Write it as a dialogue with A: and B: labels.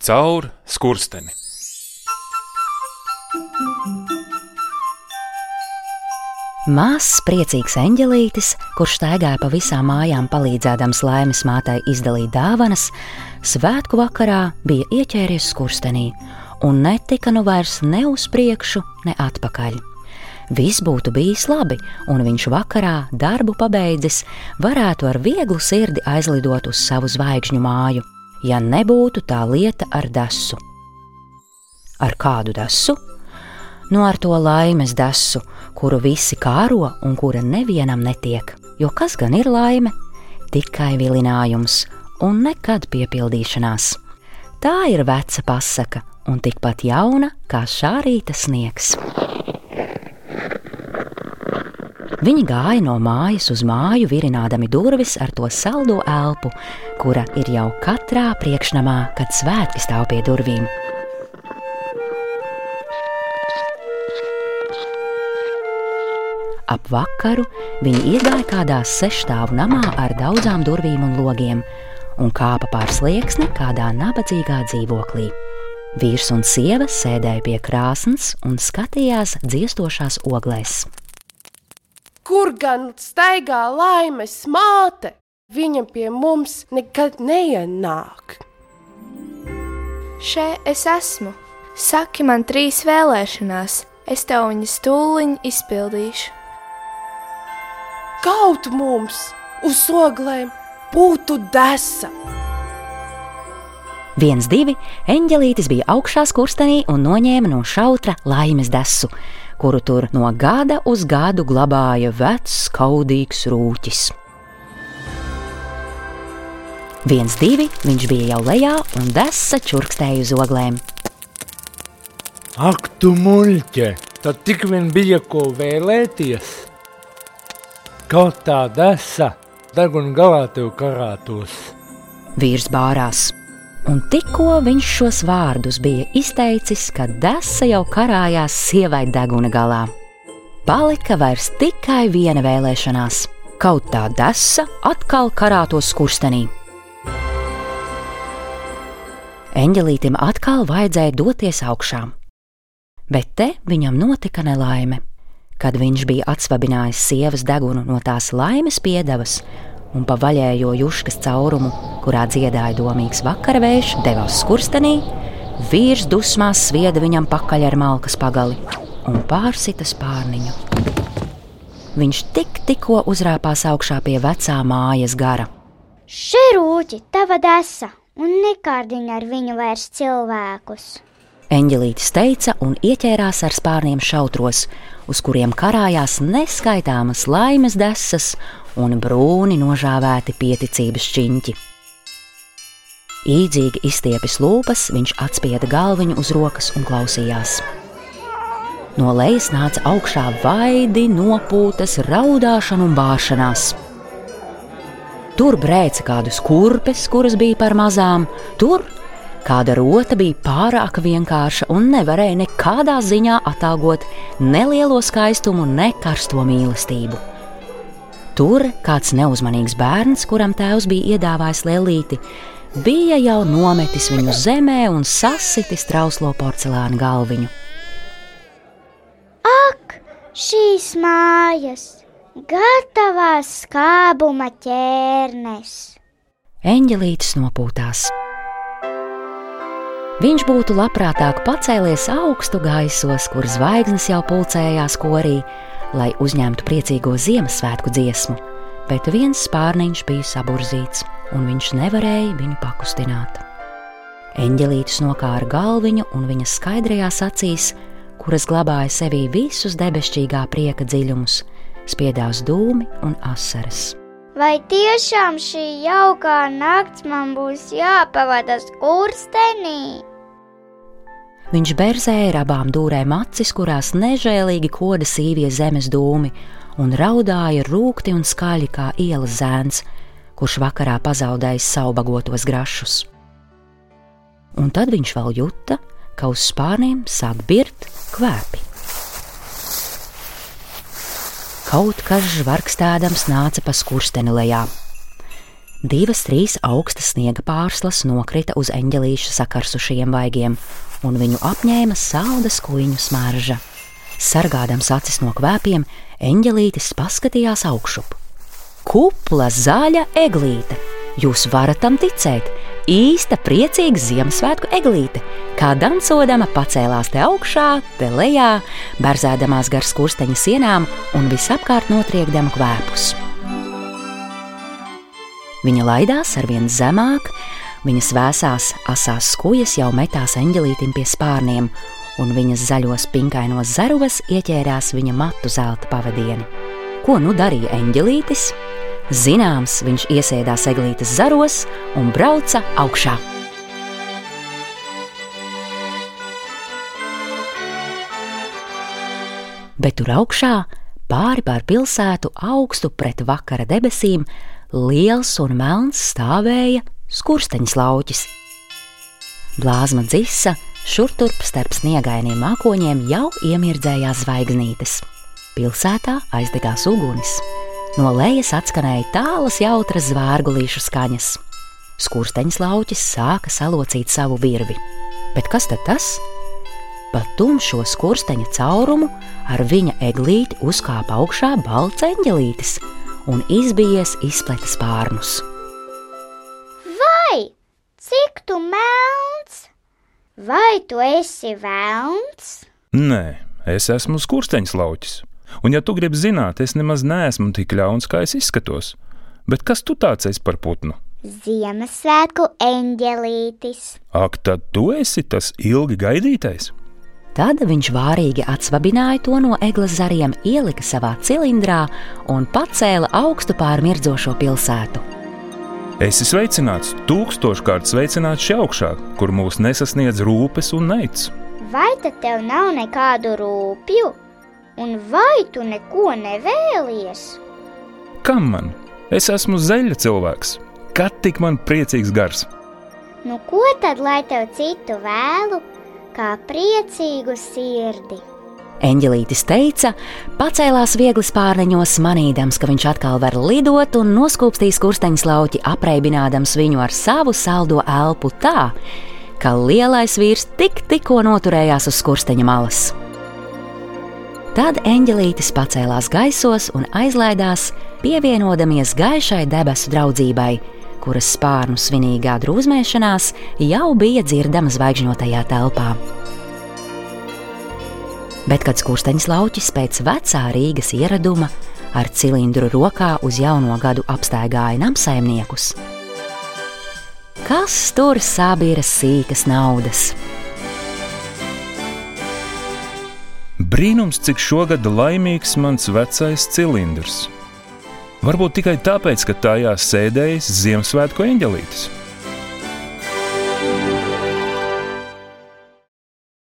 A: caur skursteni.
B: Mazs, priecīgs eņģelītis, kurš staigāja pa visām mājām, palīdzēdams laimes mātei izdalīt dāvanas, svētku vakarā bija ieķēries skurstenī un netika nu vairs ne uz priekšu, ne atpakaļ. Viss būtu bijis labi, un viņš vakarā, darbu pabeidzis, varētu ar vieglu sirdi aizlidot uz savu zvaigžņu māju, ja nebūtu tā lieta ar dasu. Ar kādu dasu? Nu, ar to laimes dasu, kuru visi kāro un kura nevienam netiek. Jo kas gan ir laime? Tikai vilinājums un nekad piepildīšanās. Tā ir veca pasaka un tikpat jauna kā šā rīta sniegs. Viņi gāja no mājas uz māju, virinādami durvis ar to saldo elpu, kura ir jau katrā priekšnamā, kad svētki stāv pie durvīm. Ap vakaru viņi iegāja kādā sešstāvu namā ar daudzām durvīm un logiem un kāpa pār slieksni kādā nabadzīgā dzīvoklī. Vīrs un sieva sēdēja pie krāsnes un skatījās dziestošās oglēs.
C: Kur gan staigā laimes māte? Viņa pie mums nekad neienāk.
D: Šeit es esmu. Saki man trīs vēlēšanās, es tev viņas tūliņ izpildīšu.
C: Kaut mums uz oglēm būtu desa!
B: Viens, divi, eņģelītis bija augšā skurstenī un noņēma no šautra laimes desu, kuru tur no gada uz gadu glabāja vecs, kaudīgs rūķis. Viens, divi, viņš bija jau lejā un desa čurkstēja uz oglēm.
E: Ak, tu muļķe, tad tik vien bija ko vēlēties. Kaut tā desa, deguna galā tev karātos.
B: Vīrs bārās, un tikko viņš šos vārdus bija izteicis, kad desa jau karājās sievai deguna galā. Palika vairs tikai viena vēlēšanās. Kaut tā desa atkal karātos skurstenī. Eņģelītim atkal vajadzēja doties augšā, bet te viņam notika nelaime. Kad viņš bija atsvabinājis sievas degunu no tās laimes piedevas un pa vaļējo juškas caurumu, kurā dziedāja domīgs vakara vējš, devās skurstenī, vīrs dusmās svieda viņam pakaļ ar malkas pagali un pārsita spārniņu. Viņš tik tikko uzrāpās augšā pie vecā mājas gara.
F: Šī rūķi, tava desa, un nekārdiņa ar viņu vairs cilvēkus.
B: Eņģelītis teica un ieķērās ar spārniem šautros, uz kuriem karājās neskaitāmas laimes desas un brūni nožāvēti pieticības čiņķi. Īdzīgi izstiepis lūpas, viņš atspieda galviņu uz rokas un klausījās. No lejas nāca augšā vaidi, nopūtas, raudāšana un bāšanās. Tur brēca kādas kurpes, kuras bija par mazām, tur kāda rota bija pārāk vienkārša un nevarēja nekādā ziņā atalgot ne lielo skaistumu, ne karsto mīlestību. Tur kāds neuzmanīgs bērns, kuram tēvs bija iedāvājis lēlīti, bija jau nometis viņu zemē un sasitis trauslo porcelāna galviņu.
F: Ak, šīs mājas, gatavās skābuma ķērnes!
B: Eņģelītis nopūtās. Viņš būtu labprātāk pacēlies augstu gaisos, kur zvaigznes jau pulcējās korī, lai uzņemtu priecīgo Ziemassvētku dziesmu, bet viens spārniņš bija saburzīts, un viņš nevarēja viņu pakustināt. Eņģelītis nokāra galviņu, un viņa skaidrajās acīs, kuras glabāja sevī visus debesšķīgā prieka dziļumus, spiedās dūmi un asaras.
F: Vai tiešām šī jaukā nakts man būs jāpavada skurstenī?
B: Viņš berzēja ar abām dūrēm acis, kurās nežēlīgi koda sīvie zemes dūmi, un raudāja rūkti un skaļi kā ielas zēns, kurš vakarā pazaudējis savu bagotos grašus. Un tad viņš vēl juta, ka uz spārniem sāk birt kvēpi. Kaut kas žvarkstādams nāca pa skursteni lejā. Divas, trīs augstas sniega pārslas nokrita uz eņģelīša sakarsušajiem vaigiem, un viņu apņēma salda skuiņu smarža. Sargādams acis no kvēpiem, eņģelītis paskatījās augšup. Kupla zaļa eglīte! Jūs varat tam ticēt! Īsta priecīga Ziemassvētku eglīte, kā dancodama pacēlās te augšā, te lejā, berzēdamās gar skursteņa sienām un visapkārt notriekdama kvēpus. Viņa laidās arvien zemāk, viņas vēsās asās skujas jau metās eņģelītim pie spārniem, un viņas zaļos pinkainos zaruvas ieķērās viņa matu zelta pavadieni. Ko nu darīja eņģelītis? Zināms, viņš iesēdās eglītes zaros un brauca augšā. Bet tur augšā, pāri pār pilsētu, augstu pret vakara debesīm, liels un melns stāvēja skursteņa lauķis. Blāzma dzisa, šur turp starp sniegainiem mākoņiem jau iemirdzējās zvaigznītes. Pilsētā aizdegās uguns. No lejas atskanēja tālas, jautras zvārgulīšu skaņas. Skursteņas lauķis sāka salocīt savu virvi. Bet kas tad tas? Pa tumšo skursteņa caurumu ar viņa eglīti uzkāpa augšā balts eņģelītis un izbijies izpleta spārnus.
F: Vai, cik tu melns? Vai tu esi vēlns?
A: Nē, es esmu skursteņš lauķis. Un, ja tu gribi zināt, es nemaz neesmu tik ļauns, kā es izskatos. Bet kas tu tāds esi par putnu?
F: Ziemassvētku eņģelītis.
A: Ak, tad tu esi tas ilgi gaidītais!
B: Tad viņš vārīgi atsvabināja to no eglas zariem, ielika savā cilindrā un pacēla augstu pār mirdzošo pilsētu.
A: Esi sveicināts, tūkstoškārt sveicināts šeit augšā, kur mūs nesasniedz rūpes un neic.
F: Vai tad tev nav nekādu rūpju? Un vai tu neko nevēlies?
A: Kam man? Es esmu zeļa cilvēks. Kad tik man priecīgs gars?
F: Nu, ko tad lai tev citu vēlu, kā priecīgu sirdi?
B: Eņģelītis teica, pacēlās viegli spārniņos, manīdams, ka viņš atkal var lidot un noskūpstīs kursteņa lauķi, apreibinādams viņu ar savu saldo elpu tā, ka lielais vīrs tik tikko noturējās uz kursteņa malas. Tad eņģelītis pacēlās gaisos un aizlaidās, pievienodamies gaišai debesu draudzībai, kuras spārnu svinīgā drūzmēšanās jau bija dzirdama zvaigžņotajā telpā. Bet, kad skursteņš lauķis pēc vecā Rīgas ieraduma ar cilindru rokā uz jauno gadu apstaigāja namsaimniekus, kas tur sabīra sīkas naudas?
A: Brīnums, cik šogad laimīgs mans vecais cilindrs. Varbūt tikai tāpēc, ka tajā sēdējis Ziemassvētku eņģelītis.